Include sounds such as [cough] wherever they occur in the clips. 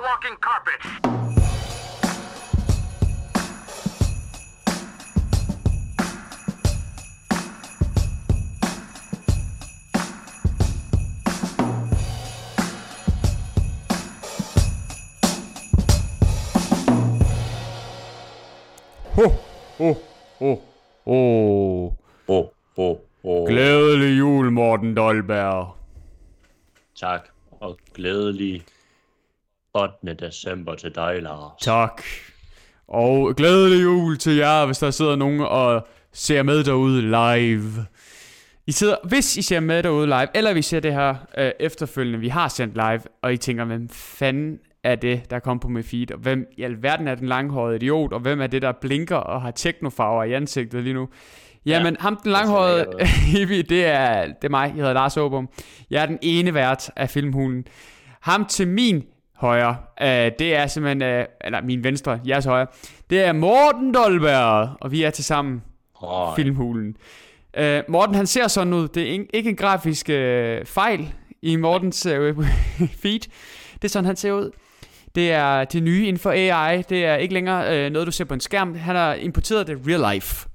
a walking carpet. Ho, ho, ho, ho. Åh, åh, åh. Glædelig jul, Morten Dolberg. Tak, og glædelig 8. december til dig, Lars. Tak. Og glædelig jul til jer, hvis der sidder nogen og ser med derude live. I sidder, hvis I ser med derude live, eller vi ser det her øh, efterfølgende, vi har sendt live, og I tænker, hvem fanden er det, der kommer på mit feed, og hvem i alverden er den langhårede idiot, og hvem er det, der blinker og har teknofarver i ansigtet lige nu? Jamen, ja, ham den langhårede [laughs] hippie, det er, det er mig, jeg hedder Lars Åbom. Jeg er den ene vært af filmhulen. Ham til min højre, øh, det er simpelthen, øh, eller min venstre, jeres højre, det er Morten Dolberg, og vi er til sammen Åh, filmhulen. Øh, Morten, han ser sådan ud. Det er ikke- ikke en grafisk øh, fejl i Mortens øh, [laughs] feed. Det er sådan, han ser ud. Det er det nye inden for AI. Det er ikke længere øh, noget, du ser på en skærm. Han har importeret det real life.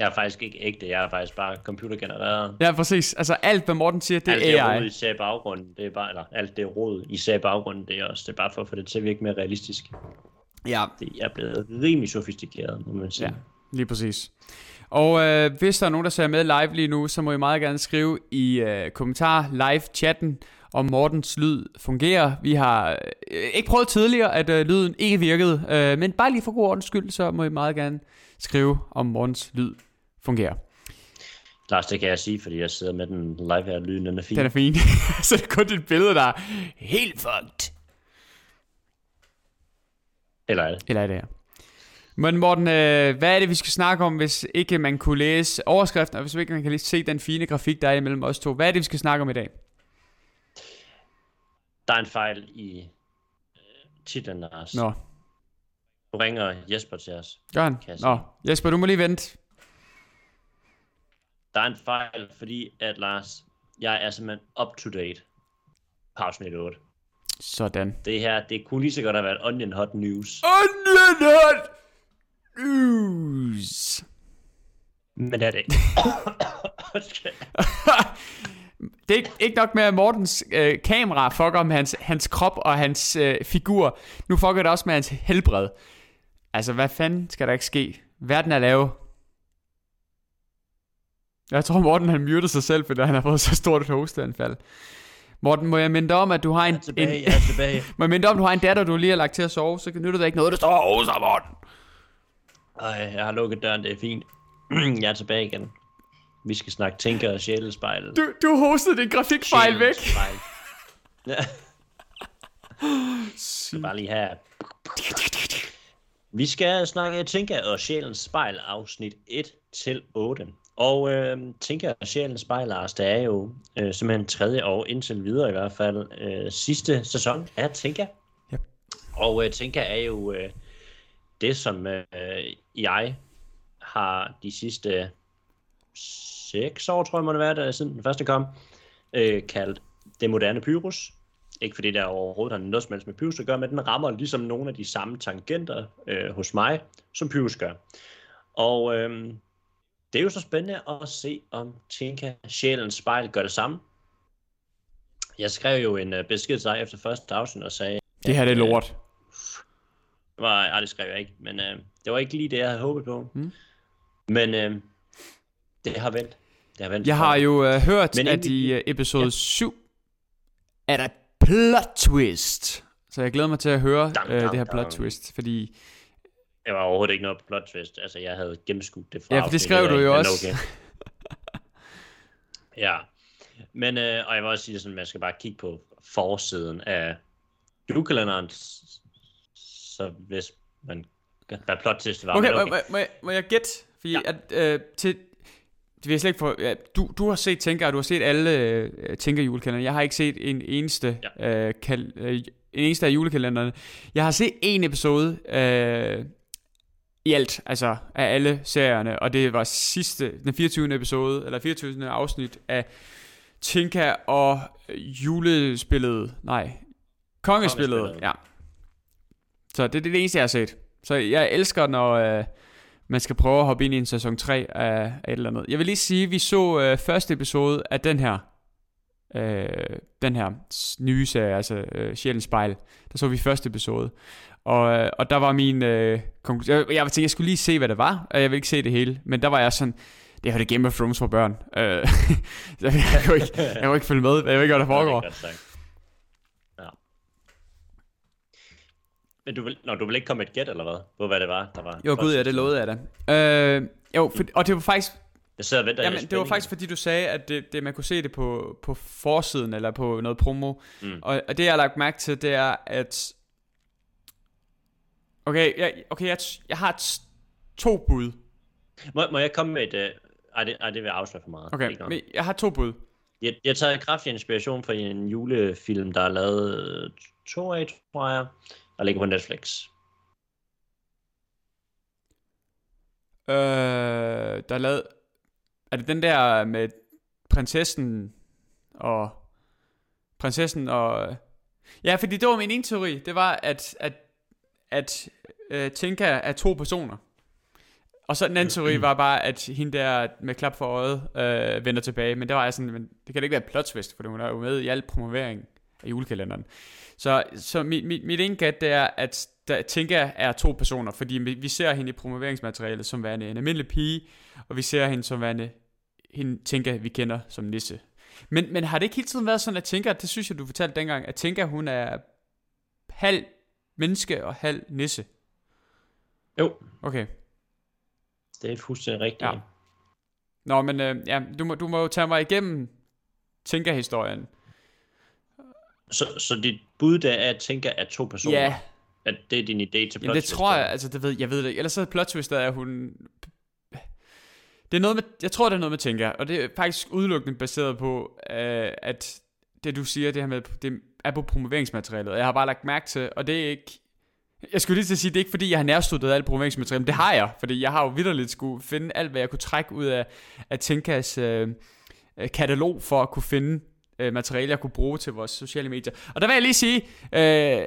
Jeg er faktisk ikke ægte, jeg er faktisk bare computergenereret. Ja, præcis. Altså alt, hvad Morten siger, det alt det er rod, AI. I baggrunden, det er bare, eller alt det rod, i baggrunden, det er også, det er bare for at få det til at virke mere realistisk. Ja, Det er blevet rimelig sofistikeret, må man sige. Ja, lige præcis. Og øh, hvis der er nogen, der ser med live lige nu, så må I meget gerne skrive i øh, kommentar live-chatten, om Mortens lyd fungerer. Vi har øh, ikke prøvet tidligere, at øh, lyden ikke virkede, øh, men bare lige for god ordens skyld, så må I meget gerne skrive, om Mortens lyd fungerer. Lars, det kan jeg sige, fordi jeg sidder med den live her, lyden den er fin. Den er fin. [laughs] så det er kun dit billede, der er helt fucked. Eller er det? Eller er det her? Men Morten, øh, hvad er det, vi skal snakke om, hvis ikke man kunne læse overskriften, og hvis ikke man kan lige se den fine grafik, der er imellem os to? Hvad er det, vi skal snakke om i dag? Der er en fejl i øh, titlen, Lars. Nå, Nu ringer Jesper til os. gør han? Nå, Jesper, du må lige vente. Der er en fejl, fordi at Lars, jeg er simpelthen up to date på afsnit 8. Sådan. Det her, det kunne lige så godt have været Onion Hot News. Onion Hot News. Men det er det ikke. [coughs] [laughs] Det er ikke, ikke nok med, at Mortens øh, kamera fucker med hans, hans krop og hans øh, figur. Nu fucker det også med hans helbred. Altså, hvad fanden skal der ikke ske? Verden er lave. Jeg tror, Morten han myrder sig selv, fordi han har fået så stort et hosteanfald. Morten, må jeg minde dig om, at du har en, jeg er tilbage, en, jeg er tilbage. må jeg minde dig om, at du har en datter, du lige har lagt til at sove, så nytter det ikke noget, der står og hoster, Morten. Ej, jeg har lukket døren, det er fint. [clears throat] jeg er tilbage igen. Vi skal snakke tænker og sjælespejl. Du, du hostede din grafikfejl væk. [laughs] Ja. skal bare lige have... Vi skal snakke Tinka og Sjælens Spejl afsnit 1 til 8. Og øh, Tinka og Sjælens Spejl, Lars, det er jo øh, simpelthen tredje år indtil videre i hvert fald øh, sidste sæson af Tinka. Yep. Og øh, Tinka er jo øh, det, som øh, jeg har de sidste seks år, tror jeg må det være, da siden den første kom, øh, kaldt det moderne Pyrus. Ikke fordi der overhovedet har noget som helst med Pyrus at gøre, men den rammer ligesom nogle af de samme tangenter øh, hos mig, som Pyrus gør. Og øh, det er jo så spændende at se, om Tinka Sjælens Spejl gør det samme. Jeg skrev jo en øh, besked til dig efter første afsnit og sagde, Det her det er lort. det var, ej, det skrev jeg ikke, men øh, det var ikke lige det, jeg havde håbet på. Mm. Men øh, det har vendt. Det har vendt. Jeg har jo øh, hørt, Men at i øh, episode ja. 7 er der plot twist. Så jeg glæder mig til at høre Dam, øh, dam, det her plot dam. twist, fordi... Det var overhovedet ikke noget plot twist. Altså, jeg havde gennemskudt det fra Ja, for det skrev du jo også. Okay. [laughs] ja. Men, øh, og jeg vil også sige at man skal bare kigge på forsiden af julekalenderen, så hvis man hvad plot twist det var. Okay, okay. Må, må, må, jeg gætte? Fordi Ja. at, øh, til... Det vil jeg slet ikke få... Ja, du, du har set Tænker, og du har set alle øh, Tænker julekalender. Jeg har ikke set en eneste, ja. øh, kal, øh, en eneste af julekalenderne. Jeg har set en episode øh, i alt, altså af alle serierne, og det var sidste, den 24. episode, eller 24. afsnit af Tinka og julespillet, nej, kongespillet, Kongespillet. ja. Så det er det eneste, jeg har set. Så jeg elsker, når øh, man skal prøve at hoppe ind i en sæson 3 af, af et eller andet. Jeg vil lige sige, at vi så øh, første episode af den her, øh, den her nye serie, altså øh, Sjælens Spejl. Der så vi første episode. Og, øh, og der var min øh, konklusion. Jeg, jeg tænkte, jeg skulle lige se, hvad det var, og jeg vil ikke se det hele. Men der var jeg sådan, det her det er Game of Thrones for børn. Øh, [laughs] jeg, jeg, kunne ikke, jeg kunne ikke følge med, jeg ved ikke, hvad der foregår. Ja. Men du vil, når du vil ikke komme med et gæt, eller hvad? På hvad det var, der var? Jo, gud, ja, det lovede jeg da. Øh, jo, for, og det var faktisk, Jeg sidder og venter jamen, det var faktisk fordi du sagde, at det, det, man kunne se det på, på forsiden, eller på noget promo. Mm. Og, og det, jeg har lagt mærke til, det er, at... Okay, jeg, okay, jeg, jeg har to bud. Må, må jeg komme med et... Øh... Ej, det, ej, det vil jeg afsløre for meget. Okay, men jeg har to bud. Jeg, jeg har taget kraftig inspiration fra en julefilm, der er lavet øh, to af, tror jeg, der ligger på Netflix. Øh, der er lavet... Er det den der med prinsessen og... Prinsessen og... Ja, fordi det var min ene teori. Det var, at, at, at øh, Tinka er to personer. Og så den anden teori var bare, at hende der med klap for øjet øh, vender tilbage. Men det var jeg sådan, men det kan da ikke være plot twist, for hun er jo med i al promovering af julekalenderen. Så, så mit, mit, mit ene gæt, det er, at der, Tinka er to personer, fordi vi, vi ser hende i promoveringsmaterialet som værende en almindelig pige, og vi ser hende som værende hende Tinka, vi kender som Nisse. Men, men har det ikke hele tiden været sådan, at Tinka, det synes jeg, du fortalte dengang, at Tinka, hun er halv menneske og halv nisse? Jo, Okay. det er fuldstændig rigtigt. Ja. Nå, men øh, ja, du, må, du må jo tage mig igennem Tinka-historien. Så, så dit bud der er, at tænker, at to personer, Ja, at det er din idé til plot Jamen det twist, tror jeg, altså det ved jeg ved det. Ellers så er plot twistet, at hun... Det er noget med, jeg tror det er noget med Tinka, og det er faktisk udelukkende baseret på, øh, at det du siger, det her med, det er på promoveringsmaterialet. Jeg har bare lagt mærke til, og det er ikke... Jeg skulle lige til at sige, det er ikke fordi, jeg har nærstuderet alt promoveringsmateriale, men det har jeg, fordi jeg har jo vidderligt skulle finde alt, hvad jeg kunne trække ud af, af Tinkas øh, øh, katalog, for at kunne finde øh, materiale, jeg kunne bruge til vores sociale medier. Og der vil jeg lige sige øh,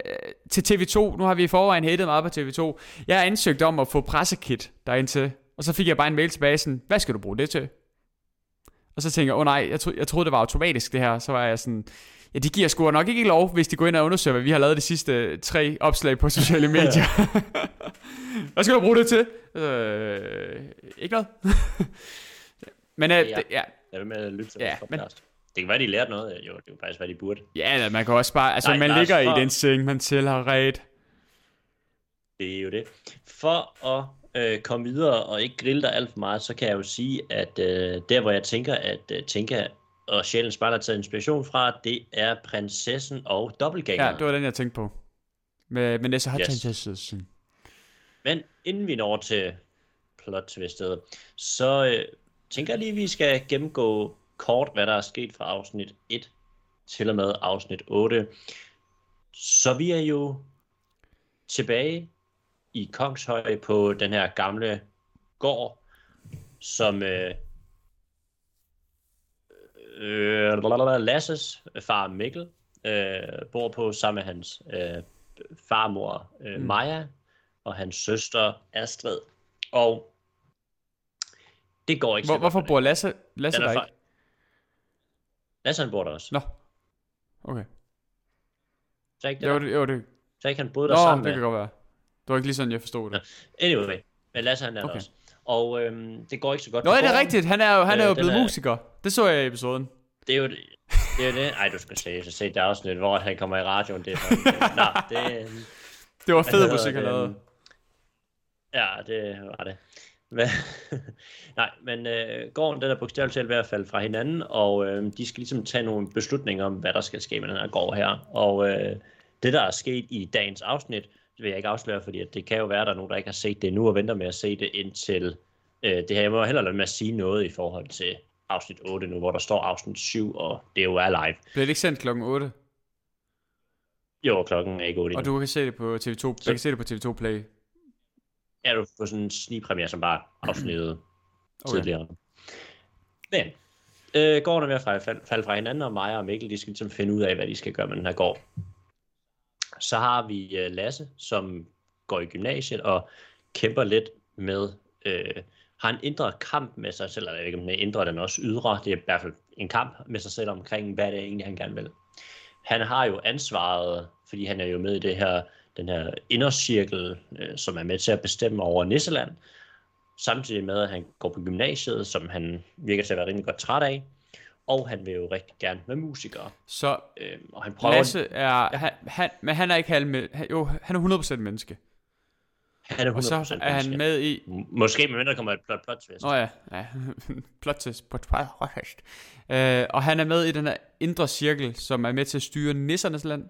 til TV2, nu har vi i forvejen hatet meget på TV2, jeg har ansøgt om at få pressekit derind til, og så fik jeg bare en mail tilbage sådan, hvad skal du bruge det til? Og så tænker jeg, åh oh, nej, jeg, tro, jeg troede det var automatisk det her, så var jeg sådan, ja de giver sgu nok ikke lov, hvis de går ind og undersøger, hvad vi har lavet de sidste tre opslag på sociale [laughs] medier. [laughs] hvad skal du bruge det til? Øh, ikke noget. [laughs] Men øh, Ja. det, ja, Jeg vil med at lytte til Ja, ja, men-. Det kan være, de lærte noget. Jo, det er jo faktisk, hvad de burde. Ja, man kan også bare... Altså, Nej, man Lars, ligger for- i den seng, man selv har ret. Det er jo det. For at øh, komme videre og ikke grille dig alt for meget, så kan jeg jo sige, at øh, der hvor jeg tænker, at øh, Tinka og Sjælen Spejler har taget inspiration fra, det er prinsessen og dobbeltgænger. Ja, det var den, jeg tænkte på. Med, med Nessa Hutchinson. Yes. Men inden vi når til plot twistet, så øh, tænker jeg lige, at vi skal gennemgå kort, hvad der er sket fra afsnit 1 til og med afsnit 8. Så vi er jo tilbage i Kongshøj på den her gamle gård, som øh, øh, Lasses far Mikkel øh, bor på sammen med hans øh, farmor øh, Mm. Maja og hans søster Astrid. Og det går ikke Hvor, hvorfor bor Lasse, Lasse er der ikke? Lasse han bor der også. Nå. Okay. Så ikke det, Jo, det, jo, det. Så ikke han boede der Nå, sammen det med. kan godt være. Det var ikke lige sådan, jeg forstod det. Anyway, men Lasse han er Okay. også. Og øhm, det går ikke så godt Nå, ja, det er rigtigt. Han er jo, han er Øh, jo den blevet er- musiker. Det så jeg i episoden. Det er jo det. Det er jo det. Ej, du skal se, så se det afsnit, hvor han kommer i radioen. Det er for... [laughs] Nå, det, øhm, Det var fed musik, han lavede. Ja, det var det. Men, [laughs] nej, men øh, gården den er bogstaveligt talt ved at falde fra hinanden, og øh, de skal ligesom tage nogle beslutninger om, hvad der skal ske med den her gård her. Og øh, det, der er sket i dagens afsnit, det vil jeg ikke afsløre, fordi at det kan jo være, at der er nogen, der ikke har set det nu, og venter med at se det indtil øh, det her. Jeg må heller lade med at sige noget i forhold til afsnit 8 nu, hvor der står afsnit 7, og det jo er live. Blev det ikke sendt klokken 8? Jo, klokken er ikke 8 Og du kan se det på TV2, jeg kan se det på TV2 Play. er du på sådan en snigpremiere, som bare afsnittet okay. Tidligere. Men, øh, gården er ved at falde, fra hinanden, og Maja og Mikkel, de skal ligesom finde ud af, hvad de skal gøre med den her gård. Så har vi øh, Lasse, som går i gymnasiet og kæmper lidt med, øh, har en indre kamp med sig selv, eller jeg ved ikke om er indre, den også ydre, det er i hvert fald en kamp med sig selv omkring, hvad det er egentlig, han gerne vil. Han har jo ansvaret, fordi han er jo med i det her, den her indercirkel, øh, som er med til at bestemme over Nisseland, samtidig med, at han går på gymnasiet, som han virker til at være rimelig godt træt af, og han vil jo rigtig gerne være musiker. Så Øh, og han prøver, Lasse er, han, han, men han er ikke halv med, han, jo, han er 100% menneske. han er 100% Og så er han med i, M- Måske med mindre der kommer et plot, plot twist. Nå ja, ja. [laughs] plot twist, plot twist. Øh, og han er med i den her indre cirkel, som er med til at styre nissernes land.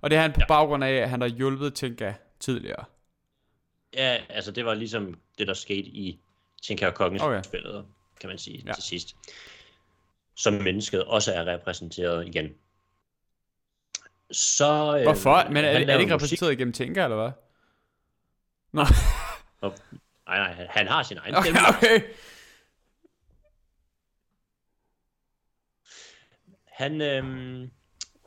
Og det er han på Ja. baggrund af, at han har hjulpet Tinka tidligere. Ja, altså det var ligesom det, der skete i Tinka og Kongens Okay. okay. spillet, kan man sige, Ja. ja. til sidst. Som mennesket også er repræsenteret igen. Så, øh, Hvorfor? Men er, er det ikke musik- repræsenteret igennem Tinka, eller hvad? Nå, Nej, nej, han, han har sin egen okay, stemme. okay. Han øh,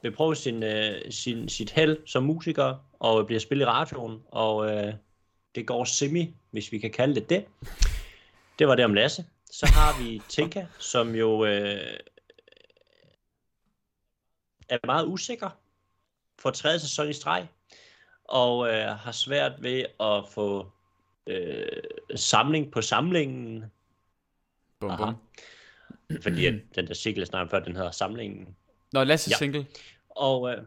vil prøve sin, øh, sin, sit held som musiker, og bliver spillet i radioen, og øh, det går semi, hvis vi kan kalde det det. Det var det om Lasse. Så har vi Tinka, som jo øh, er meget usikker for tredje sæson i streg, og øh, har svært ved at få øh, samling på samlingen, Bum, Aha. bum. fordi at den der cykel, jeg snakker om før, den hedder samlingen. Nå, Lasse Ja. single. Og øh,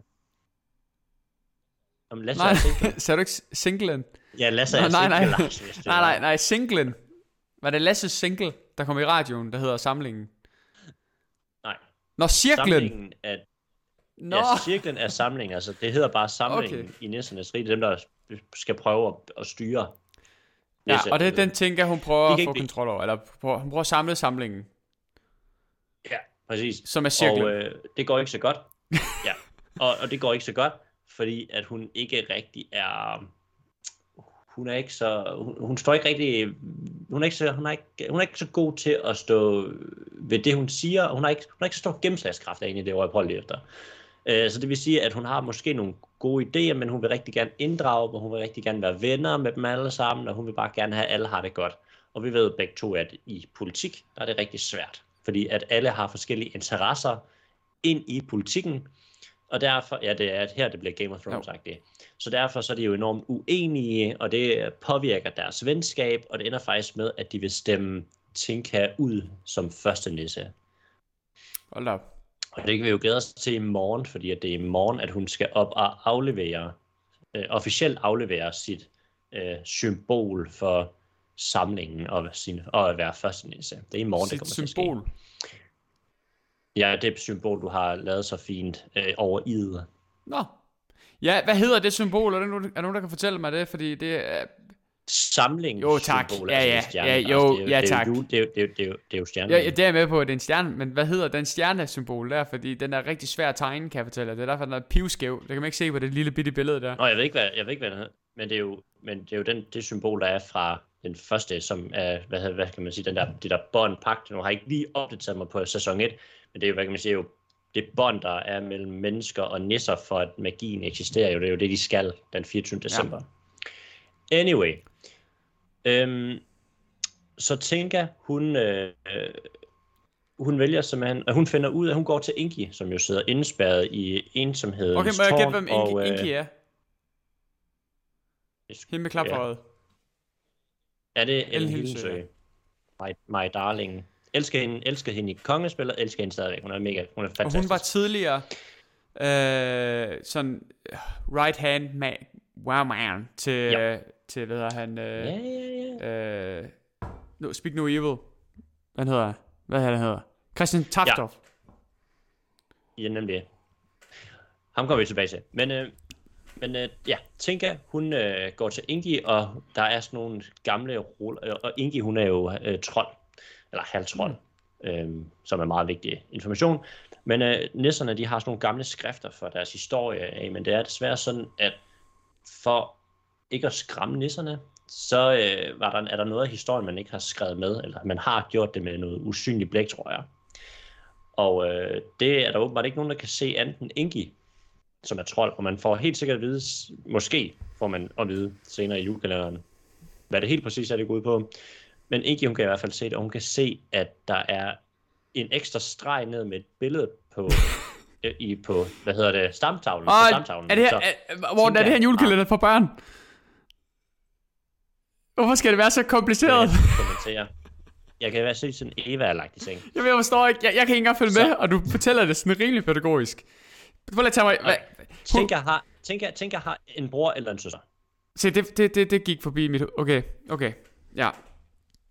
om Lasse Nej, er single. [laughs] sagde du ikke singlen? Ja, Lasse er Nå, nej, single, nej. Nej, nej, nej, singlen. Var det Lasses single, der kom i radioen, der hedder Samlingen? Nej. Nå, cirklen. Samlingen er, Nå, ja, cirklen er samling, altså det hedder bare samlingen Okay. i Nissernes Rige, det dem, der skal prøve at, at styre. ja, og det er den ting, hun prøver at få ikke- kontrol over. Eller prøver, hun prøver at samle samlingen, Ja, præcis. som er cirklen. Og øh, det går ikke så godt. [laughs] ja, og, og det går ikke så godt, fordi at hun ikke rigtig er... Hun er ikke så... Hun, hun står ikke rigtig... Hun er ikke, så, hun, er ikke, hun er ikke så god til at stå ved det, hun siger. Hun har ikke, hun har ikke så stor gennemslagskraft egentlig det, ord, jeg prøver efter. Øh, Så det vil sige, at hun har måske nogle gode idéer, men hun vil rigtig gerne inddrage dem, og hun vil rigtig gerne være venner med dem alle sammen, og hun vil bare gerne have, at alle har det godt. Og vi ved begge to, at i politik, der er det rigtig svært, fordi at alle har forskellige interesser ind i politikken, og derfor, ja, det er at her, det bliver Game of Thrones det. Så derfor så er de jo enormt uenige, og det påvirker deres venskab, og det ender faktisk med, at de vil stemme Tinka ud som første nisse. Hold op. Og det kan vi jo glæde os til i morgen, fordi at det er i morgen, at hun skal op og aflevere, øh, officielt aflevere sit øh, symbol for samlingen og, sin, og at være første nisse. Det er i morgen, det Sit kommer til at symbol. ske. Ja, det symbol, du har lavet så fint øh, over idet. Nå. Ja, hvad hedder det symbol? Er der nogen, er der, nogen, der kan fortælle mig det? Fordi det er... Samling. Jo, tak. Symbol, Ja, altså ja. Ja, jo, det er, ja, det er tak. det er, jo- det er, det er, det er jo stjernen. Ja, det er jeg med på, at det er en stjerne, men hvad hedder den stjernesymbol der? Fordi den er rigtig svær at tegne, kan jeg fortælle jer. Det er derfor, den er pivskæv. Det kan man ikke se på det lille bitte billede der. Nå, jeg ved ikke, hvad, jeg ved ikke, hvad den hedder, men det er jo, men det, er jo den, det symbol, der er fra den første, som er, hvad, hvad kan man sige, den der, det der bånd pagt. Nu har jeg ikke lige opdateret mig på sæson 1, men det er jo, hvad kan man sige, jo det bånd, der er mellem mennesker og nisser, for at magien eksisterer jo. Det er jo det, de skal den 24. december. Anyway. Øhm, så tænker hun, øh, øh, hun vælger simpelthen, at hun finder ud af, at hun går til Inki, som jo sidder indespærret i ensomhedens Okay, må jeg gætte, hvem Inki, og, øh, Inki er? Hende med klap for ja. Er det Ellen? Hilsø, My, my darling. Elsker hende, elsker hende i kongespillet, elsker hende stadigvæk. Hun er mega, hun er Og fantastisk. hun var tidligere øh, sådan øh, right hand man, wow man til, Ja. ja. til hvad hedder han? Øh, Ja, ja, ja. øh, no, Speak No Evil. Hvad hedder? Hvad hedder han hedder? Christian Taftoff. Ja, nemlig. Ham kommer vi tilbage til. Men, øh, men øh, ja, Tinka, hun øh, går til Ingi, og der er sådan nogle gamle ruller. Og Ingi, hun er jo øh, trold, eller halvtrold, mm. øh, som er meget vigtig information. Men øh, nisserne, de har sådan nogle gamle skrifter for deres historie af, men det er desværre sådan, at for ikke at skræmme nisserne, så øh, var der, er der noget af historien, man ikke har skrevet med, eller man har gjort det med noget usynligt blæk, tror jeg. Og øh, det er der åbenbart ikke nogen, der kan se andet end Ingi, som er trold, og man får helt sikkert at vide, måske, får man at vide senere i julekalenderen, hvad det helt præcis er, det går ud på. Men ikke hun kan i hvert fald se det, og hun kan se, at der er en ekstra streg ned med et billede på, [laughs] øh, i, på hvad hedder det, stamtavlen. Og på stamtavlen. er det her, Så er, hvor, er det her en jeg- julekalender for børn? Hvorfor skal det være så kompliceret? jeg. Jeg kan i hvert fald se, sådan Eva er lagt i seng. Jeg, ved, jeg forstår ikke. Jeg, jeg kan ikke engang følge Så- med, og du fortæller det sådan rimelig pædagogisk. Prøv lige at tage mig... Hvad? Tænker har, tænker, tænker har en bror eller en søster. Se, det, det, det, det gik forbi mit... Okay, okay. Ja,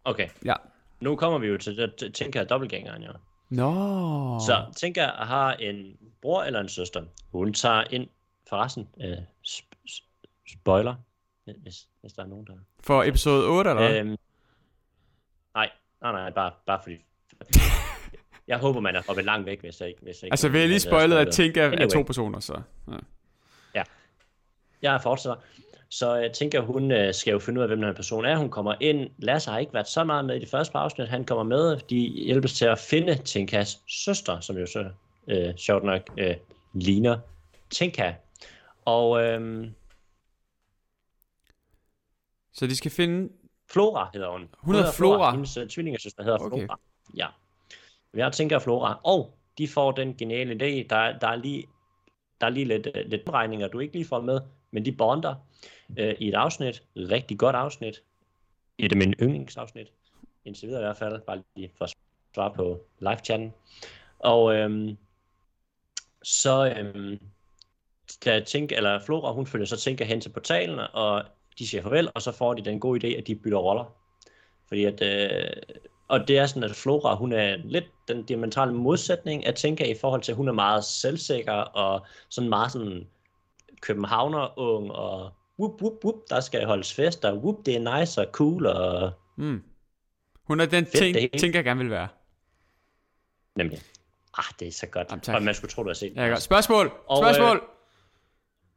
Okay, ja. nu kommer vi jo til til- tænker jeg dobbeltgængeren, jo. Nå. Så tænker har en bror eller en søster. Hun tager ind, forresten, øh, sp- sp- spoiler, hvis, hvis der er nogen, der... For episode 8, eller? Øhm, nej, nej, nej, bare, bare fordi... [laughs] Jeg håber, man er hoppet langt væk, hvis jeg ikke... Hvis jeg Altså, vi har lige jeg er spoilet, at. Tinka er Anyway. to personer, så... Ja. Jeg fortsætter. Så jeg tænker, hun øh, skal jo finde ud af, hvem den her person er. Hun kommer ind. Lasse har ikke været så meget med i det første par afsnit. Han kommer med. De hjælpes til at finde Tinkas søster, som jo så øh, sjovt nok øh, ligner Tinka. Og øh, Så de skal finde... Flora hedder hun. Hun hedder Flora? Hendes uh, tvillingesøster hedder Okay. Flora. Ja. Har tænker Flora. Og de får den geniale idé. Der, er- der er lige, der er lige lidt, uh, lidt regninger, du ikke lige får med, men de bonder øh, i et afsnit. Rigtig godt afsnit. Et af mine yndlingsafsnit. Indtil videre i hvert fald. Bare lige for at svare på live-chatten. Og øhm, så øhm, da tænke, eller Flora, hun følger så tænker hen til portalen, og de siger farvel, og så får de den gode idé, at de bytter roller. Fordi at, øh, og det er sådan, at Flora, hun er lidt den diametrale modsætning af Tinka i forhold til, at hun er meget selvsikker, og sådan meget sådan københavner-ung, og whoop, whoop, whoop, der skal holdes fest, og whoop, det er nice og cool, og Mm. Hun er den ting, hele. Tinka gerne vil være. nemlig, ah, det er så godt, Jamen, tak. og man skulle tro, du har set Ja, godt. Spørgsmål! Og, Spørgsmål! øh,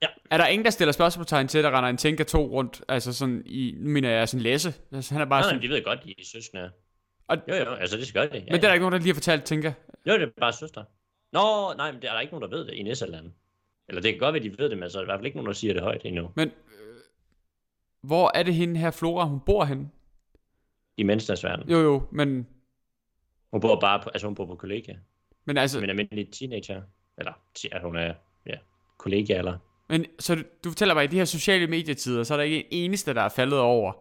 ja. Er der ingen, der stiller spørgsmålstegn til, at der render en Tinka 2 rundt? Altså sådan i... Nu mener jeg sådan læse. Altså, han er bare Nej, sådan... nej, de ved godt, de er søskende. Og- Jo, jo, altså det skal det. Ja, Men det er der ikke nogen, der lige har fortalt Tinka. Jo, det er bare søster. Nå, nej, men det er der ikke nogen, der ved det i Nisseland. Eller det kan godt være, de ved det, men så er der i hvert fald ikke nogen, der siger det højt endnu. Men... Øh, hvor er det hende her, Flora, hun bor henne? I menneskenes verden. Jo, jo, men... Hun bor bare på, altså hun bor på kollegia. Men altså... Som en almindelig teenager. Eller, at hun er, ja, kollegia eller... Men, så du, du fortæller mig, at i de her sociale medietider, så er der ikke en eneste, der er faldet over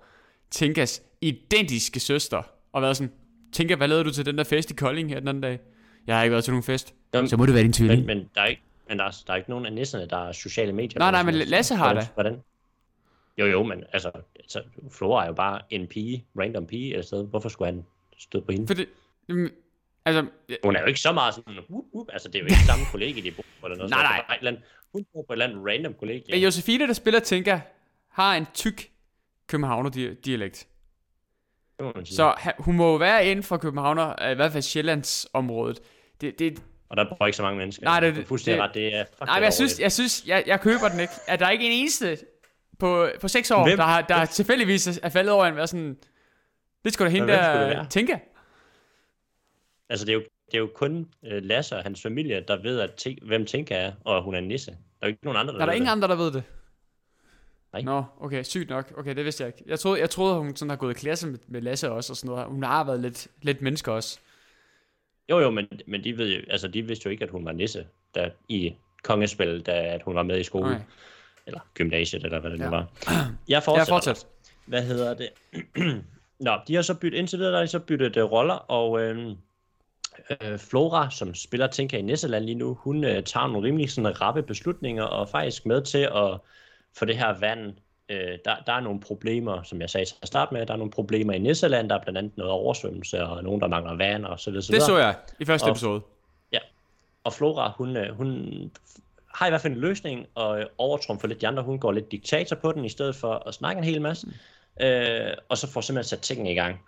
Tinkas identiske søster, og været sådan, Tinka, hvad lavede du til den der fest i Kolding her den anden dag? Jeg har ikke været til nogen fest. Jamen, Så må det være din tvilling. Men, men der er ikke, men der er, der er ikke nogen af nisserne, der er sociale medier. Nej, nej, sådan men. Lasse har hvordan, det. Hvordan? Jo, jo, men altså, altså, Flora er jo bare en pige, random pige et sted. Hvorfor skulle han støde på hende? For det, mm, altså, jeg- Hun er jo ikke så meget sådan, whoop, whoop. altså det er jo ikke samme kollega, de bor på, eller noget. Nej, sådan. nej. Et eller andet- Hun bor på et eller andet random kollega. men Josefine, der spiller Tinka, har en tyk københavner-dialekt. Så hun må jo være inden for Københavner, i hvert fald Sjællands området. Det, det, Og der bor ikke så mange mennesker. Nej, det- det- ret, det er nej, men jeg synes, jeg, synes jeg, jeg køber den ikke. At der er ikke en eneste på, på seks år, Hvem? der, har, der tilfældigvis er faldet over en, være sådan, det skulle da hende det der? Tinka. Altså, det er jo, det er jo kun uh, Lasse og hans familie, der ved, at ting, hvem Tinka er, og hun er en nisse. Der er jo ikke nogen andre, der Er der ingen det. andre, der ved det? Nej. Nå, okay, sygt nok. Okay, det vidste jeg ikke. Jeg troede, jeg troede hun sådan har gået i klasse med, med Lasse også, og sådan noget. Hun har været lidt, lidt menneske også. Jo, jo, men, men de, ved jo, altså, de vidste jo ikke, at hun var nisse der, i kongespil, da at hun var med i skole. Okay. Eller gymnasiet, eller hvad det Ja. nu var. Jeg fortsætter. fortsæt. Hvad hedder det? [clears throat] Nå, de har så byttet, indtil videre der har de så byttet uh, roller, og øh, øh, Flora, som spiller Tinka i Nisseland lige nu, hun øh, tager nogle rimelig sådan rappe beslutninger, og faktisk med til at få det her vand, øh, der, der er nogle problemer, som jeg sagde til at starte med, der er nogle problemer i Nisseland, der er blandt andet noget oversvømmelse, og nogen, der mangler vand, og så videre. Det så jeg i første Og- episode. Og Flora, hun, øh, hun har i hvert fald en løsning, og øh, overtrumfer lidt de andre. Hun går lidt diktator på den, i stedet for at snakke en hel masse. Øh, og så får simpelthen sat tingene i gang.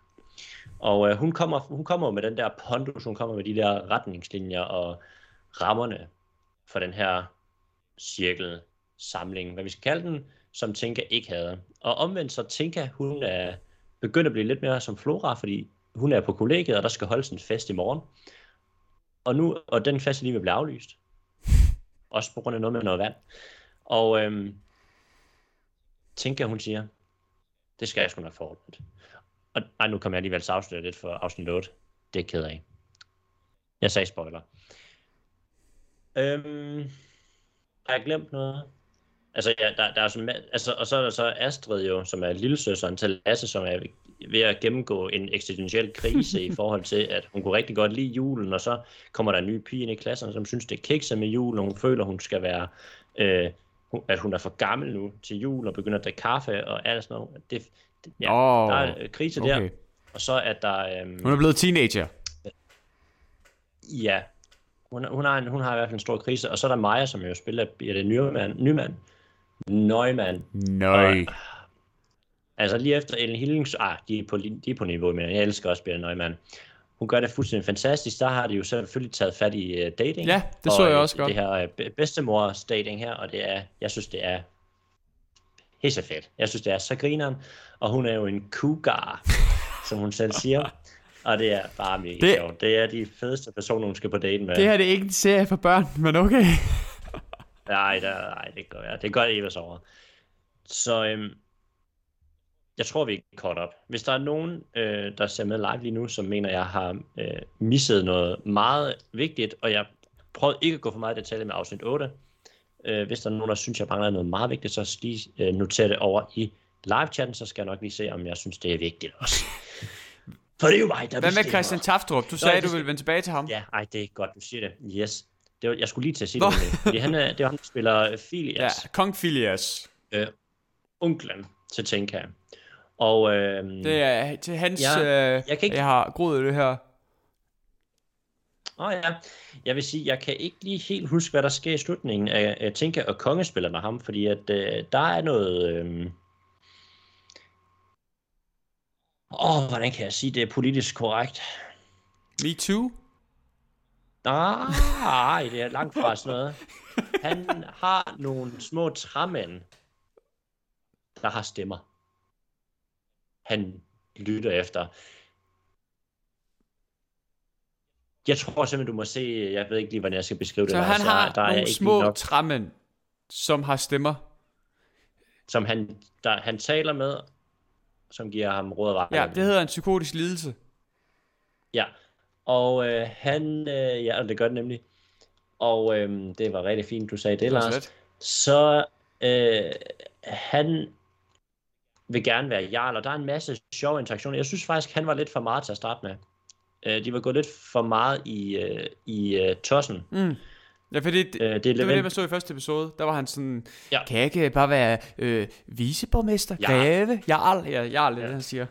Og øh, hun, kommer, hun kommer med den der pondus, hun kommer med de der retningslinjer og rammerne for den her cirkelsamling, hvad vi skal kalde den, som Tinka ikke havde. Og omvendt så Tinka, hun er begyndt at blive lidt mere som Flora, fordi hun er på kollegiet, og der skal holdes en fest i morgen. Og nu, og den fest er lige ved at blive aflyst. Også på grund af noget med noget vand. Og øhm, tænker hun siger, det skal jeg sgu nok forordnet. Og nej, nu kommer jeg alligevel til at afsløre lidt for afsnit 8. Det er ked af. Jeg sagde spoiler. Øhm, har jeg glemt noget? Altså, ja, der, der er sådan, altså, og så er der så Astrid jo, som er lillesøsteren til Lasse, som er ved at gennemgå en eksistentiel krise [laughs] i forhold til, at hun kunne rigtig godt lide julen, og så kommer der en ny pige ind i klassen, som synes, det er kikset med jul, og hun føler, hun skal være, øh, at hun er for gammel nu til jul, og begynder at drikke kaffe og alt sådan noget. Det, det, ja, Åh, der er krise okay. der. Og så er der... Øhm, Hun er blevet teenager. Ja, hun, hun, har en, hun har i hvert fald en stor krise. Og så er der Maja, som jo spiller Birte Nyman. Nyman. Nøgman. Nøj. Altså lige efter Ellen Hillings... Ah, de er på, de er på niveau med. Jeg elsker også Birte Nøgman. Hun gør det fuldstændig fantastisk. Der har de jo selvfølgelig taget fat i uh, dating. Ja, det så og, jeg øh, også godt. Det her uh, bedstemors dating her, og det er, jeg synes, det er helt så fedt. Jeg synes, det er så grineren, og hun er jo en cougar, [laughs] som hun selv siger. Og det er bare mega det... sjovt. Det er de fedeste personer, hun skal på date med. Det her det er ikke en serie for børn, men okay. Nej, der, nej, det gør jeg. Det gør Evas over. Så øhm, jeg tror, vi er caught up. Hvis der er nogen, øh, der ser med live lige nu, som mener, jeg har øh, misset noget meget vigtigt, og jeg prøvede ikke at gå for meget i detalje med afsnit 8. Øh, hvis der er nogen, der synes, jeg mangler noget meget vigtigt, så lige øh, noter det over i live-chatten, så skal jeg nok lige se, om jeg synes, det er vigtigt også. For det er jo mig, der Hvad med. Christian Taftrup? Du sagde, det du ville vende tilbage til ham. Ja, ej, det er godt, du siger det. Yes. Det var, jeg skulle lige til at sige Nå. det. Fordi han er, det er ham, der spiller Filias. Ja, Kong Filias. øh, onklen til Tenka. Og øh, Det er til hans... Ja, øh, jeg kan ikke- jeg har groet det her. åh ja, jeg vil sige, jeg kan ikke lige helt huske, hvad der sker i slutningen af, af og Konge spiller med ham, fordi at øh, der er noget... Øh, Åh, hvordan kan jeg sige, det er politisk korrekt? Me too? Nej, det er langt fra sådan noget. [laughs] Han har nogle små træmænd, der har stemmer. Han lytter efter. Jeg tror simpelthen, du må se, jeg ved ikke lige, hvordan jeg skal beskrive det. Så der, han har der er nogle ikke små nok, træmænd, som har stemmer. som han, der, han taler med, som giver ham råd og vej. Ja, det hedder en psykotisk lidelse. Ja, og øh, han, øh, ja, det gør det nemlig. Og øh, det var rigtig fint, du sagde det, Det Lars. slet. så øh, han vil gerne være jarl, og der er en masse sjove interaktioner. Jeg synes faktisk, han var lidt for meget til at starte med. Øh, de var gået lidt for meget i, øh, i øh, tossen. Mm. Ja, fordi det, Øh, det er det var det, man så i første episode. Der var han sådan, Ja. kan jeg ikke bare være øh, viceborgmester, Ja. greve, jarl? Ja, jarl, det er det, han siger.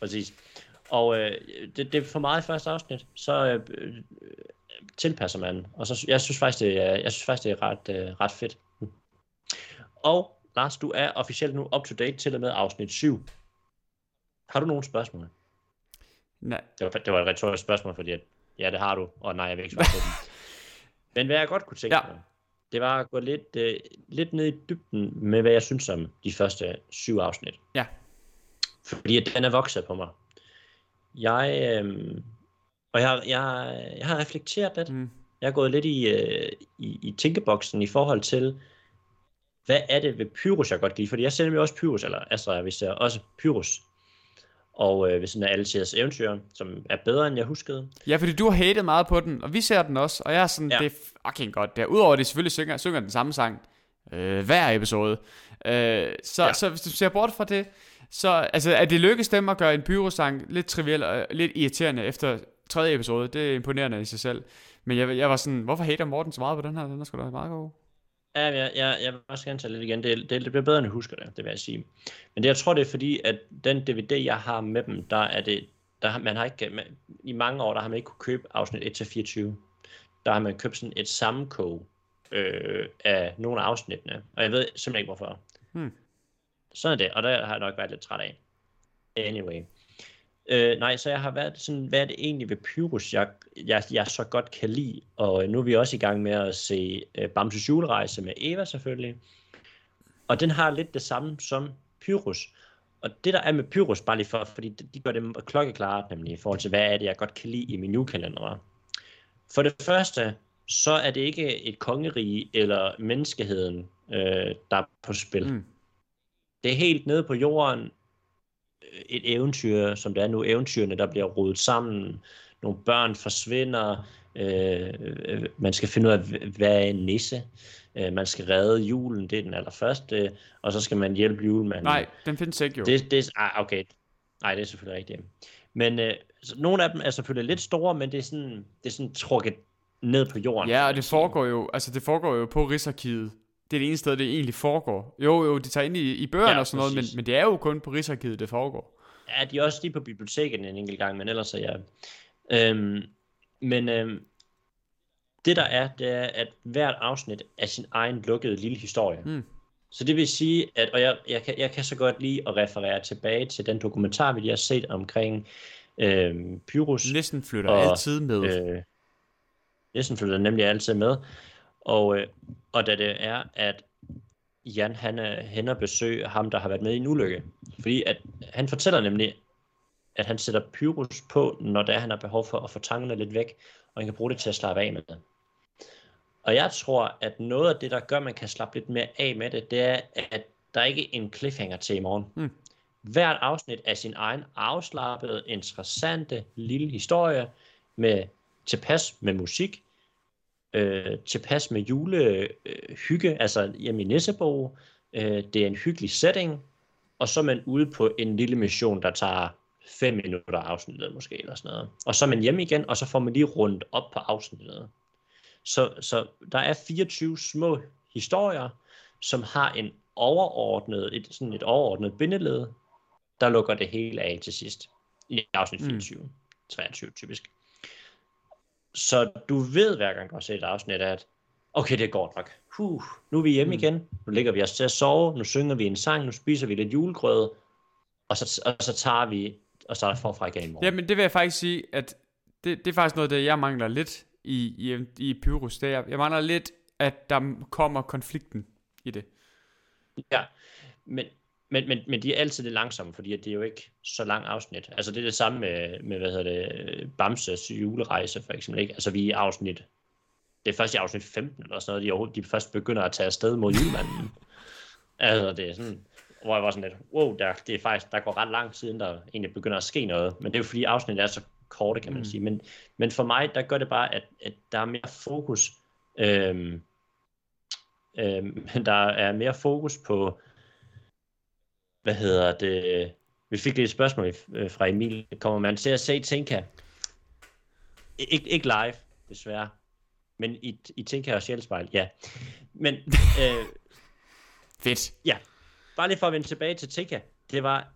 Præcis. Og øh, det, det er for meget i første afsnit, så øh, tilpasser man. Og så jeg synes faktisk det er, jeg synes faktisk det er ret øh, ret fedt. Og Lars, du er officielt nu up to date til og med afsnit 7. Har du nogle spørgsmål? Nej. Det var, det var et retorisk spørgsmål, fordi at, ja, det har du, og nej, jeg vil ikke svare på dem. [laughs] Men hvad jeg godt kunne tænke Ja. mig, det var at gå lidt, øh, lidt ned i dybden med, hvad jeg synes om de første syv afsnit. Ja. Fordi at den er vokset på mig. Jeg, øh, og jeg, jeg, jeg har reflekteret lidt. Mm. Jeg har gået lidt i, øh, i, i tænkeboksen i forhold til, hvad er det ved Pyrus, jeg godt kan lide? Fordi jeg ser nemlig også Pyrus, eller Astra, vi ser også Pyrus. Og øh, ved sådan af alle tiders eventyr, som er bedre, end jeg huskede. Ja, fordi du har hatet meget på den, og vi ser den også, og jeg er sådan, ja. Det er fucking godt der. Udover at det selvfølgelig synger, synger den samme sang øh, hver episode. Øh, så. Ja. så hvis du ser bort fra det, så altså, at det lykkes dem at gøre en pyrosang lidt triviel og lidt irriterende efter tredje episode, det er imponerende i sig selv. Men jeg, jeg var sådan, hvorfor hater Morten så meget på den her? Den er sgu da meget god. Ja, jeg, jeg, jeg vil også gerne tage lidt igen. Det, det, det bliver bedre, end jeg husker det, det vil jeg sige. Men det, jeg tror, det er fordi, at den DVD, jeg har med dem, der er det, der, har- man har ikke, man, i mange år, der har man ikke kunne købe afsnit 1-24. Der har man købt sådan et sammenkog øh, af nogle af afsnittene, og jeg ved simpelthen ikke, hvorfor. Hmm. Sådan er det, og der har jeg nok været lidt træt af. Anyway. Øh, nej, så jeg har været sådan, hvad er det egentlig ved Pyrus, jeg, jeg, jeg så godt kan lide, og nu er vi også i gang med at se øh, Bamses julerejse med Eva selvfølgelig, og den har lidt det samme som Pyrus, og det der er med Pyrus, bare lige for, fordi de gør det klokkeklart nemlig, i forhold til, hvad er det, jeg godt kan lide i min julekalender. For det første, så er det ikke et kongerige eller menneskeheden, øh, der er på spil. Mm det er helt nede på jorden et eventyr, som det er nu, eventyrene, der bliver rodet sammen, nogle børn forsvinder, øh, øh, man skal finde ud af, hvad er en nisse, øh, man skal redde julen, det er den allerførste, og så skal man hjælpe julemanden. Nej, den findes ikke jo. Det, det, ah, okay, nej, det er selvfølgelig rigtigt. Men øh, så nogle af dem er selvfølgelig lidt store, men det er sådan, det er sådan trukket ned på jorden. Ja, og det foregår jo, altså det foregår jo på Rigsarkivet. Det er det eneste sted, det egentlig foregår. Jo, jo, det tager ind i, i bøgerne ja, og sådan noget, men, men det er jo kun på Rigsarkivet, det foregår. Ja, de er også lige på biblioteket en enkelt gang, men ellers er jeg... Øhm, men øhm, det der er, det er, at hvert afsnit er sin egen lukkede lille historie. Mm. Så det vil sige, at, og jeg, jeg, kan, jeg kan så godt lige at referere tilbage til den dokumentar, vi lige har set omkring øhm, Pyrus. Næsten flytter og, altid med. Øh, næsten flytter nemlig altid med. Og, øh, og da det er, at Jan han er hen og besøger ham, der har været med i en ulykke. Fordi at, han fortæller nemlig, at han sætter Pyrus på, når der han har behov for at få tankerne lidt væk, og han kan bruge det til at slappe af med det. Og jeg tror, at noget af det, der gør, at man kan slappe lidt mere af med det, det er, at der ikke er en cliffhanger til i morgen. Mm. Hvert afsnit er sin egen afslappede, interessante lille historie med tilpas med musik, øh, tilpas med julehygge, øh, altså hjemme i Nissebo. Øh, det er en hyggelig setting, og så er man ude på en lille mission, der tager 5 minutter afsnittet måske, eller sådan noget. Og så er man hjemme igen, og så får man lige rundt op på afsnittet. Så, så der er 24 små historier, som har en overordnet, et, sådan et overordnet bindeled, der lukker det hele af til sidst. I afsnit 24, mm. 23 typisk. Så du ved hver gang du har set et afsnit, at okay, det går nok. Huh, nu er vi hjemme mm. igen. Nu ligger vi os til at sove. Nu synger vi en sang. Nu spiser vi lidt julegrød. Og så, og så tager vi og starter forfra igen i morgen. Jamen, det vil jeg faktisk sige, at det, det er faktisk noget, det jeg mangler lidt i, i, i Pyrus. Det er, jeg mangler lidt, at der kommer konflikten i det. Ja, men men, men, men de er altid lidt langsomme, fordi det er jo ikke så lang afsnit. Altså det er det samme med, med hvad hedder det, Bamses julerejse for eksempel. Ikke? Altså vi er i afsnit, det er først i afsnit 15 eller sådan noget, de, de først begynder at tage afsted mod julemanden. altså det er sådan, hvor jeg var sådan lidt, wow, der, det er faktisk, der går ret lang tid, inden der egentlig begynder at ske noget. Men det er jo fordi afsnittet er så korte, kan man mm. sige. Men, men for mig, der gør det bare, at, at der er mere fokus, øhm, øhm, [laughs] der er mere fokus på, hvad hedder det, vi fik lidt spørgsmål øh, fra Emil, kommer man til at se Tinka? Ik- ikke live, desværre, men i, i Tinka og Sjælspejl, ja. Men, øh, [laughs] Fedt. Ja, bare lige for at vende tilbage til Tinka, det var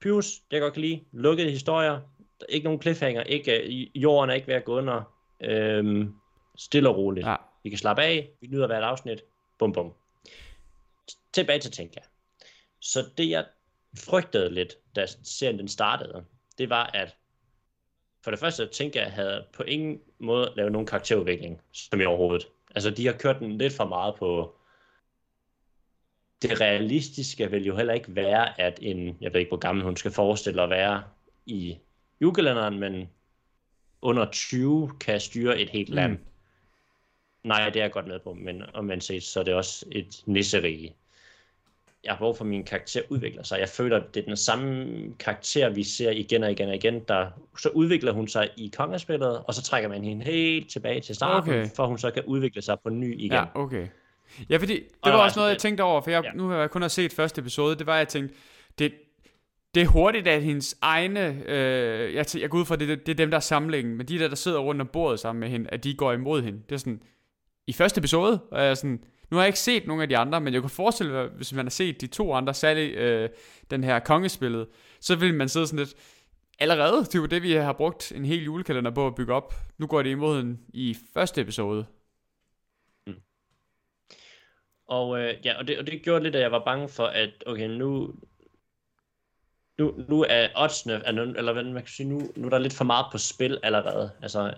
Pyrus, det jeg godt kan lide, lukkede historier, ikke nogen cliffhanger, ikke, uh, jorden er ikke ved at gå under, øhm, stille og roligt. Ja. Vi kan slappe af, vi nyder hvert afsnit, bum bum. Tilbage til Tinka. Så det jeg frygtede lidt, da serien den startede, det var, at for det første tænkte jeg, at jeg havde på ingen måde lavet nogen karakterudvikling, som i overhovedet. Altså, de har kørt den lidt for meget på... Det realistiske vil jo heller ikke være, at en, jeg ved ikke, hvor gammel hun skal forestille at være i julekalenderen, men under 20 kan styre et helt land. Mm. Nej, det er jeg godt med på, men om man set, så er det også et nisserige jeg har behov for, at min karakter udvikler sig. Jeg føler, at det er den samme karakter, vi ser igen og igen og igen. Der, så udvikler hun sig i kongespillet, og så trækker man hende helt tilbage til starten, okay. for hun så kan udvikle sig på ny igen. Ja, okay. Ja, fordi det og var også noget, jeg tænkte over, for jeg, ja. nu har jeg kun har set første episode, det var, jeg tænkte, det, det er hurtigt, at hendes egne, øh, jeg, jeg går ud fra, det, det, det er dem, der er samlingen, men de der, der sidder rundt om bordet sammen med hende, at de går imod hende. Det er sådan, i første episode, og jeg er sådan, nu har jeg ikke set nogen af de andre, men jeg kan forestille mig, hvis man har set de to andre, særligt øh, den her kongespillet, så vil man sidde sådan lidt, allerede, det er jo det, vi har brugt en hel julekalender på at bygge op. Nu går det imod den i første episode. Mm. Og, øh, ja, og, det, og det gjorde lidt, at jeg var bange for, at okay, nu, nu, nu er oddsene, eller hvad man kan sige, nu, nu er der lidt for meget på spil allerede. Altså,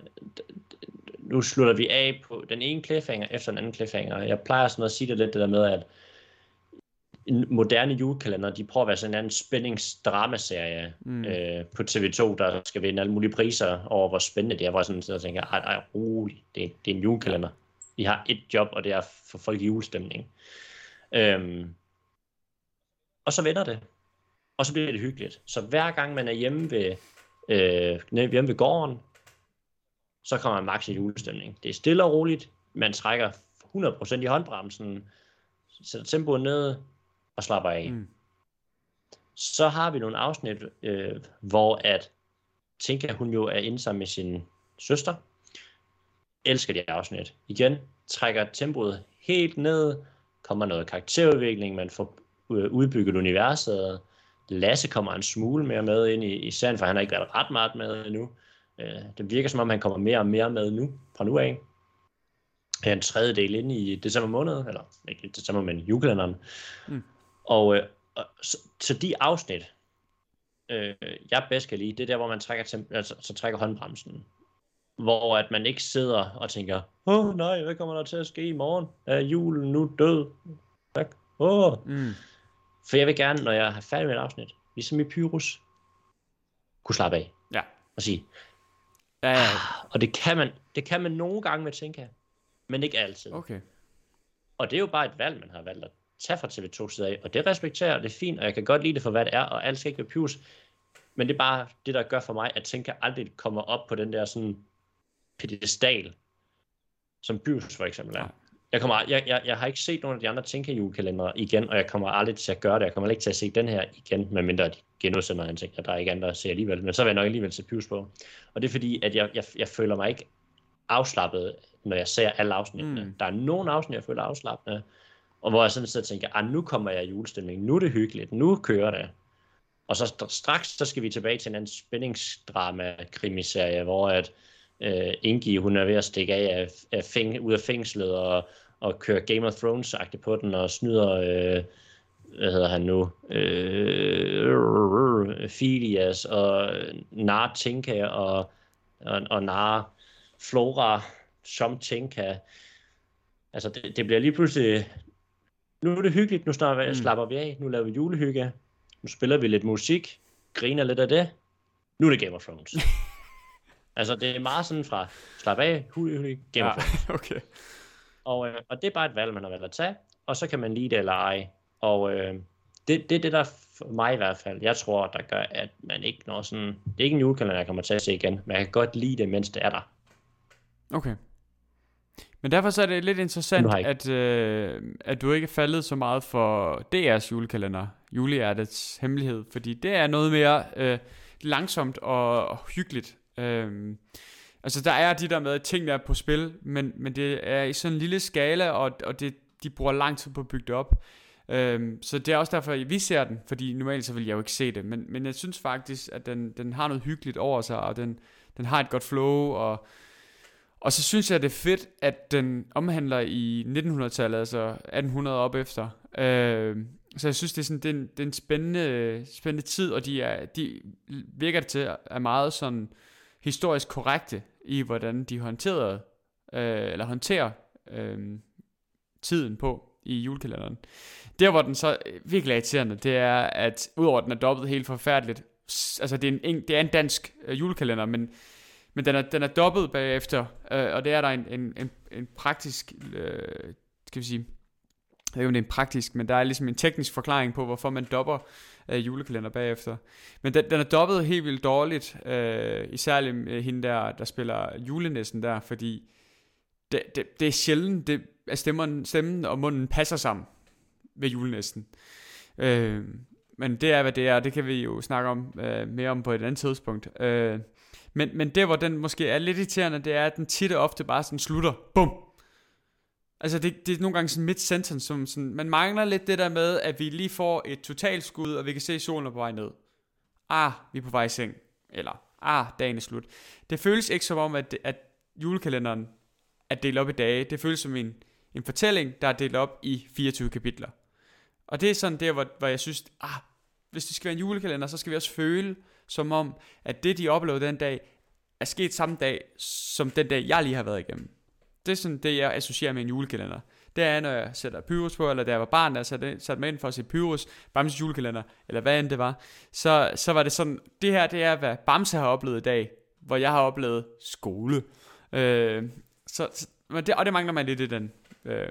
nu slutter vi af på den ene cliffhanger efter den anden cliffhanger. Jeg plejer sådan at sige det lidt det der med, at en moderne julekalender, de prøver at være sådan en anden spændingsdramaserie mm. øh, på TV2, der skal vinde alle mulige priser over, hvor spændende det er. Hvor jeg sådan så tænker, ej, ej, rolig, det, det er en julekalender. Vi har et job, og det er for folk julestemning. Øhm, og så vender det. Og så bliver det hyggeligt. Så hver gang man er hjemme ved, øh, hjemme ved gården, så kommer man max i julestemning. Det er stille og roligt. Man trækker 100% i håndbremsen, sætter tempoet ned og slapper af. Mm. Så har vi nogle afsnit, øh, hvor at Tinka, hun jo er inde sammen med sin søster. Elsker de afsnit. Igen, trækker tempoet helt ned, kommer noget karakterudvikling, man får øh, udbygget universet. Lasse kommer en smule mere med ind i, i serien, for han har ikke været ret meget med endnu. Øh, det virker som om, han kommer mere og mere med nu, fra nu af. Er en tredjedel ind i december måned, eller ikke december, men julekalenderen. Mm. Og, øh, og så, så de afsnit, øh, jeg bedst kan lide, det er der, hvor man trækker, altså, så trækker håndbremsen. Hvor at man ikke sidder og tænker, åh oh, nej, hvad kommer der til at ske i morgen? Er julen nu død? Tak. Oh. Mm. For jeg vil gerne, når jeg har færdig med et afsnit, ligesom i Pyrus, kunne slappe af. Ja. Og sige, ja, ja. Ah, og det kan, man, det kan man nogle gange med Tinka, men ikke altid. Okay. Og det er jo bare et valg, man har valgt at tage fra TV2 side af, og det respekterer jeg, det er fint, og jeg kan godt lide det for, hvad det er, og alt skal ikke være Pyrus, men det er bare det, der gør for mig, at Tinka aldrig kommer op på den der sådan pedestal, som Pyrus for eksempel er. Ja. Jeg, kommer, jeg, jeg, jeg har ikke set nogen af de andre Tinka julekalendere igen, og jeg kommer aldrig til at gøre det. Jeg kommer ikke til at se den her igen, medmindre de genudsender en ting, og der er ikke andre, der ser alligevel. Men så vil jeg nok alligevel se Pyrus på. Og det er fordi, at jeg, jeg, jeg føler mig ikke afslappet, når jeg ser alle afsnittene. Mm. Der er nogle afsnit, jeg føler afslappende, og hvor jeg sådan sidder og tænker, ah, nu kommer jeg i julestemning, nu er det hyggeligt, nu kører det. Og så straks, så skal vi tilbage til en anden spændingsdrama-krimiserie, hvor at, øh, Ingi, hun er ved at stikke af, af, fæng, ud af fængslet og, og køre Game of thrones på den og snyder, øh, hvad hedder han nu, øh, Filias og Nar Tinka og, og, og Nar Flora som Tinka. Altså, det, det bliver lige pludselig, nu er det hyggeligt, nu snart mm. slapper vi af, nu laver vi julehygge, nu spiller vi lidt musik, griner lidt af det, nu er det Game of Thrones. [laughs] Altså, det er meget sådan fra slap af, huli, Game ja, [laughs] okay. Og, øh, og det er bare et valg, man har valgt at tage, og så kan man lide det eller ej. Og øh, det, det er det, der for mig i hvert fald, jeg tror, der gør, at man ikke når sådan... Det er ikke en julekalender, jeg kommer til at se igen, men jeg kan godt lide det, mens det er der. Okay. Men derfor så er det lidt interessant, at, øh, at du ikke er faldet så meget for DR's julekalender, Julehjertets Hemmelighed, fordi det er noget mere øh, langsomt og, og hyggeligt. Øhm, altså der er de der med, ting der er på spil, men, men det er i sådan en lille skala, og, og det, de bruger lang tid på at bygge det op. Øhm, så det er også derfor, at vi ser den, fordi normalt så vil jeg jo ikke se det, men, men jeg synes faktisk, at den, den har noget hyggeligt over sig, og den, den har et godt flow, og, og så synes jeg, det er fedt, at den omhandler i 1900-tallet, altså 1800 op efter. Øhm, så jeg synes, det er, sådan, det er, en, det er en spændende, spændende tid, og de, er, de virker det til er meget sådan historisk korrekte i, hvordan de håndterede, øh, eller håndterer øh, tiden på i julekalenderen. Der, hvor den så øh, virkelig er irriterende, det er, at udover at den er dobbelt helt forfærdeligt, altså det er en, det er en dansk øh, julekalender, men, men den er, den er dobbelt bagefter, øh, og det er der en, en, en, en praktisk, øh, skal vi sige, jeg ved ikke om det er en praktisk, men der er ligesom en teknisk forklaring på, hvorfor man dopper øh, julekalender bagefter. Men den, den er dobbet helt vildt dårligt, øh, især øh, hende der, der spiller julenissen der, fordi det, det, det er sjældent, det, at stemmen, stemmen og munden passer sammen ved julenæsten. Øh, men det er, hvad det er, det kan vi jo snakke om øh, mere om på et andet tidspunkt. Øh, men, men det, hvor den måske er lidt irriterende, det er, at den tit og ofte bare sådan slutter, bum, Altså det, det er nogle gange sådan midt sentence, som sådan, man mangler lidt det der med, at vi lige får et totalskud, og vi kan se, solen er på vej ned. Ah, vi er på vej i seng. Eller, ah, dagen er slut. Det føles ikke som om, at, at julekalenderen er delt op i dage. Det føles som en, en fortælling, der er delt op i 24 kapitler. Og det er sådan der, hvor, hvor jeg synes, ah, hvis det skal være en julekalender, så skal vi også føle, som om, at det, de oplevede den dag, er sket samme dag, som den dag, jeg lige har været igennem. Det er sådan det, jeg associerer med en julekalender. Det er, når jeg sætter Pyrus på, eller da jeg var barn, der satte, satte mig ind for at se Pyrus, Bamses julekalender, eller hvad end det var, så, så var det sådan, det her, det er, hvad Bamse har oplevet i dag, hvor jeg har oplevet skole. Øh, så, så men det, og det mangler man lidt i den, øh,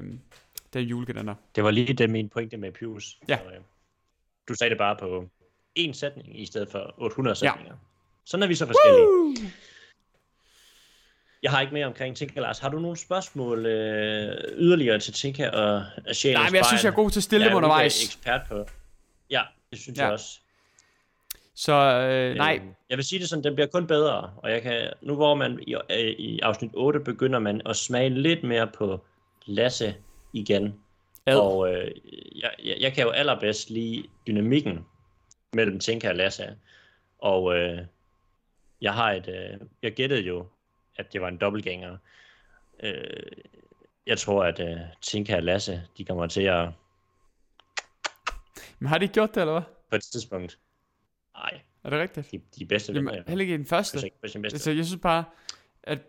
den julekalender. Det var lige det min pointe med Pyrus. Ja. du sagde det bare på én sætning, i stedet for 800 sætninger. Ja. Sådan er vi så forskellige. Woo! Jeg har ikke mere omkring Tinka, Lars. Har du nogle spørgsmål øh, yderligere til Tinka og Sjælen Nej, men jeg synes, jeg er god til at stille dem undervejs. Jeg er ekspert på. Ja, det synes ja. jeg også. Så øh, nej. Øh, jeg vil sige det sådan, den bliver kun bedre, og jeg kan, nu hvor man i, øh, i afsnit 8 begynder man at smage lidt mere på Lasse igen. Ad. Og øh, jeg, jeg, jeg kan jo allerbedst lide dynamikken mellem Tinka og Lasse. Og øh, jeg har et, øh, jeg gættede jo, at det var en dobbeltgænger. Øh, jeg tror, at øh, Tinka og Lasse, de kommer til at... Men har de gjort det, eller hvad? På et tidspunkt. Nej. Er det rigtigt? De, de bedste Jamen, venner. Heller ikke i den første. Altså, jeg synes bare, at...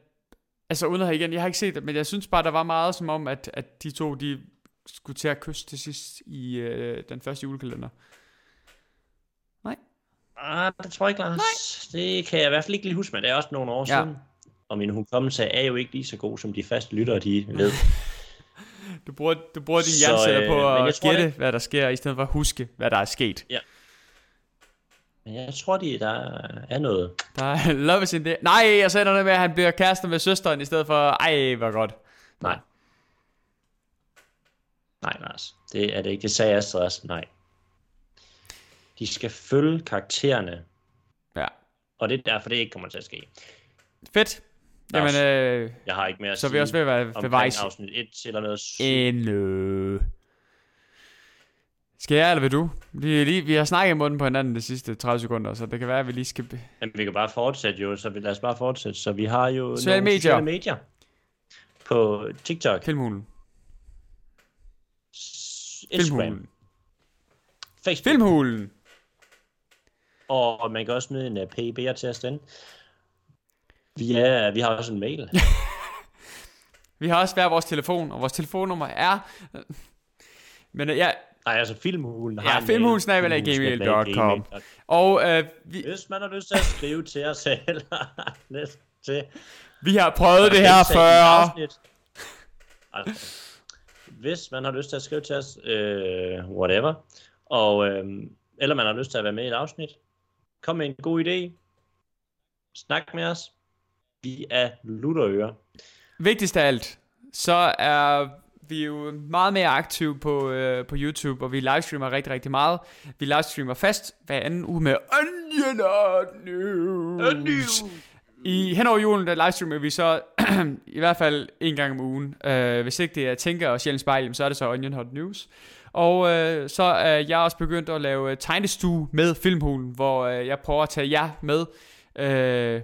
Altså, uden at have igen, jeg har ikke set det, men jeg synes bare, der var meget som om, at, at de to, de skulle til at kysse til sidst i øh, den første julekalender. Nej. Ah, det tror jeg ikke, Lars. Nej. Det kan jeg i hvert fald ikke lige huske, men det er også nogle år ja. siden. Og min hukommelse er jo ikke lige så god, som de faste lyttere, de ved. [laughs] du bruger, du bruger din hjerneceller øh, på at gætte, det... hvad der sker, i stedet for at huske, hvad der er sket. Ja. Men jeg tror, de, der er noget. Der er [laughs] love is in det. Nej, jeg sagde noget med, at han bliver kærester med søsteren, i stedet for, ej, hvor godt. Nej. Nej, Lars. Det er det ikke. Det sagde Astrid også. Nej. De skal følge karaktererne. Ja. Og det er derfor, det ikke kommer til at ske. Fedt. Jamen, øh, jeg har ikke mere at så vi også ved at være ved vejs. afsnit 1 eller noget. Endnu. Skal jeg, eller vil du? Vi, lige, vi har snakket i munden på hinanden de sidste 30 sekunder, så det kan være, at vi lige skal... Jamen, vi kan bare fortsætte jo, så vi, lad os bare fortsætte. Så vi har jo sociale medier. sociale medier. På TikTok. Filmhulen. Instagram. Facebook. Filmhulen. Og man kan også smide en uh, PIB'er til os den. Vi, er, vi har også en mail. [laughs] [laughs] vi har også hver vores telefon, og vores telefonnummer er... Men ja, Nej, altså filmhulen har Ja, filmhulen gmail.com. Og øh, vi... Hvis man har lyst til at skrive til os [laughs] eller lidt til... Vi har prøvet det her før. Altså, hvis man har lyst til at skrive til os, øh, whatever, og, øh, eller man har lyst til at være med i et afsnit, kom med en god idé, snak med os, vi er lutterører. Vigtigst af alt, så er vi er jo meget mere aktive på, øh, på YouTube, og vi livestreamer rigtig, rigtig meget. Vi livestreamer fast hver anden uge med Onion News. News. I hen over julen, der livestreamer vi så [clears throat] i hvert fald en gang om ugen. Uh, hvis ikke det er Tænker og Sjældent Spejl, så er det så Onion Hot News. Og uh, så er jeg også begyndt at lave tegnestue med Filmhulen, hvor uh, jeg prøver at tage jer med uh,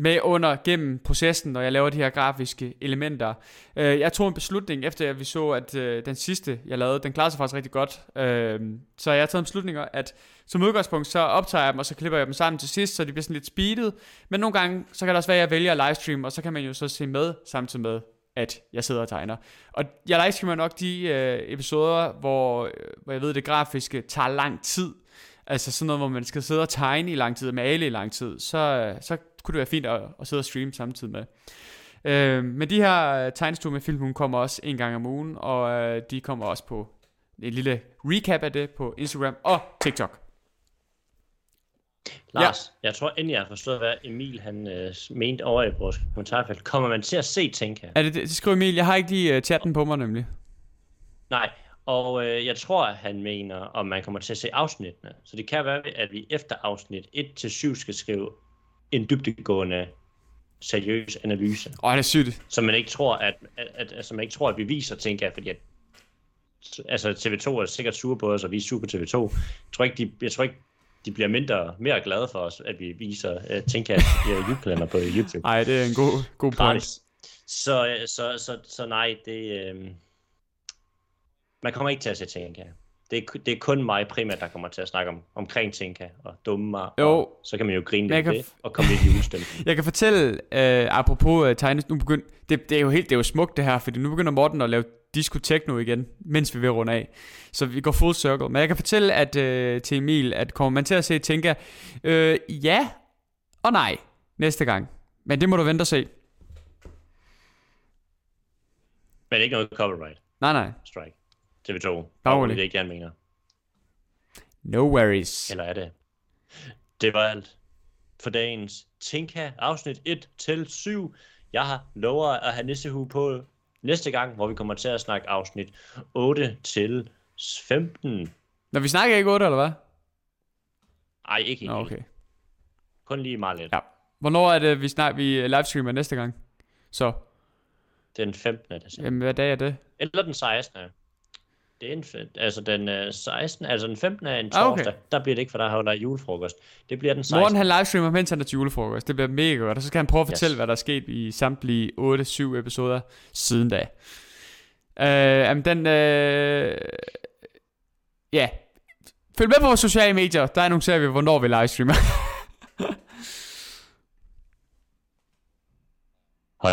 med under gennem processen, når jeg laver de her grafiske elementer. Øh, jeg tog en beslutning, efter at vi så, at øh, den sidste, jeg lavede, den klarede sig faktisk rigtig godt. Øh, så jeg har taget en beslutning, at som udgangspunkt, så optager jeg dem, og så klipper jeg dem sammen til sidst, så de bliver sådan lidt speedet. Men nogle gange, så kan det også være, at jeg vælger at livestream, og så kan man jo så se med, samtidig med, at jeg sidder og tegner. Og jeg livestreamer nok de øh, episoder, hvor, øh, hvor jeg ved, det grafiske tager lang tid. Altså sådan noget, hvor man skal sidde og tegne i lang tid, og male i lang tid. Så, øh, så kunne det være fint at, at sidde og streame samtidig med. Øh, men de her tegnestuer med film, kommer også en gang om ugen, og øh, de kommer også på en lille recap af det på Instagram og TikTok. Lars, ja. jeg tror endelig, jeg har forstået, hvad Emil han øh, mente over i vores kommentarfelt. Kommer man til at se Tinka? Er det det? Det skriver Emil. Jeg har ikke lige uh, chatten på mig nemlig. Nej, og øh, jeg tror, at han mener, om man kommer til at se afsnittene. Så det kan være, at vi efter afsnit 1-7 skal skrive en dybdegående seriøs analyse. Åh, oh, det er sygt. Så man ikke tror, at, at, at, altså, man ikke tror, at vi viser ting af, fordi at, altså TV2 er sikkert sure på os, og vi er sure på TV2. Jeg tror ikke, de, jeg tror ikke, de bliver mindre, mere glade for os, at vi viser uh, ting af julekalender på YouTube. Nej, det er en god, god point. Så, så, så, så nej, det, øh, man kommer ikke til at se ting af det er, det er kun mig primært, der kommer til at snakke om, omkring Tinka og dumme mig. Jo. Og så kan man jo grine lidt kan... det, og komme lidt i julestemning. [laughs] jeg kan fortælle, uh, apropos uh, tegnes, nu begynd, det, det, er jo helt, det er jo smukt det her, fordi nu begynder Morten at lave disco techno igen, mens vi vil runde af. Så vi går full circle. Men jeg kan fortælle at, uh, til Emil, at kommer man til at se Tinka, uh, ja og nej næste gang. Men det må du vente og se. Men ikke noget copyright. Nej, nej. Strike. TV2. Daglig. Det er ikke, jeg mener. No worries. Eller er det? Det var alt for dagens Tinka afsnit 1 til 7. Jeg har lovet at have nissehue på næste gang, hvor vi kommer til at snakke afsnit 8 til 15. Når vi snakker ikke 8, eller hvad? Ej, ikke helt. Okay. Kun lige meget lidt. Ja. Hvornår er det, vi snakker, vi livestreamer næste gang? Så, Den 15. december. jamen, hvad dag er det? Eller den 16. Det er en, altså den øh, 16. Altså den 15. er en Ah, torsdag. okay. Okay. Der bliver det ikke, for der holder julefrokost. Det bliver den 16. Morten han livestreamer, mens han er til julefrokost. Det bliver mega godt. Og så skal han prøve at fortælle, Yes. hvad der er sket i samtlige 8-7 episoder siden da. Øh, jamen den... Øh, ja. Følg med på vores sociale medier. Der annoncerer vi, hvornår vi livestreamer. [laughs]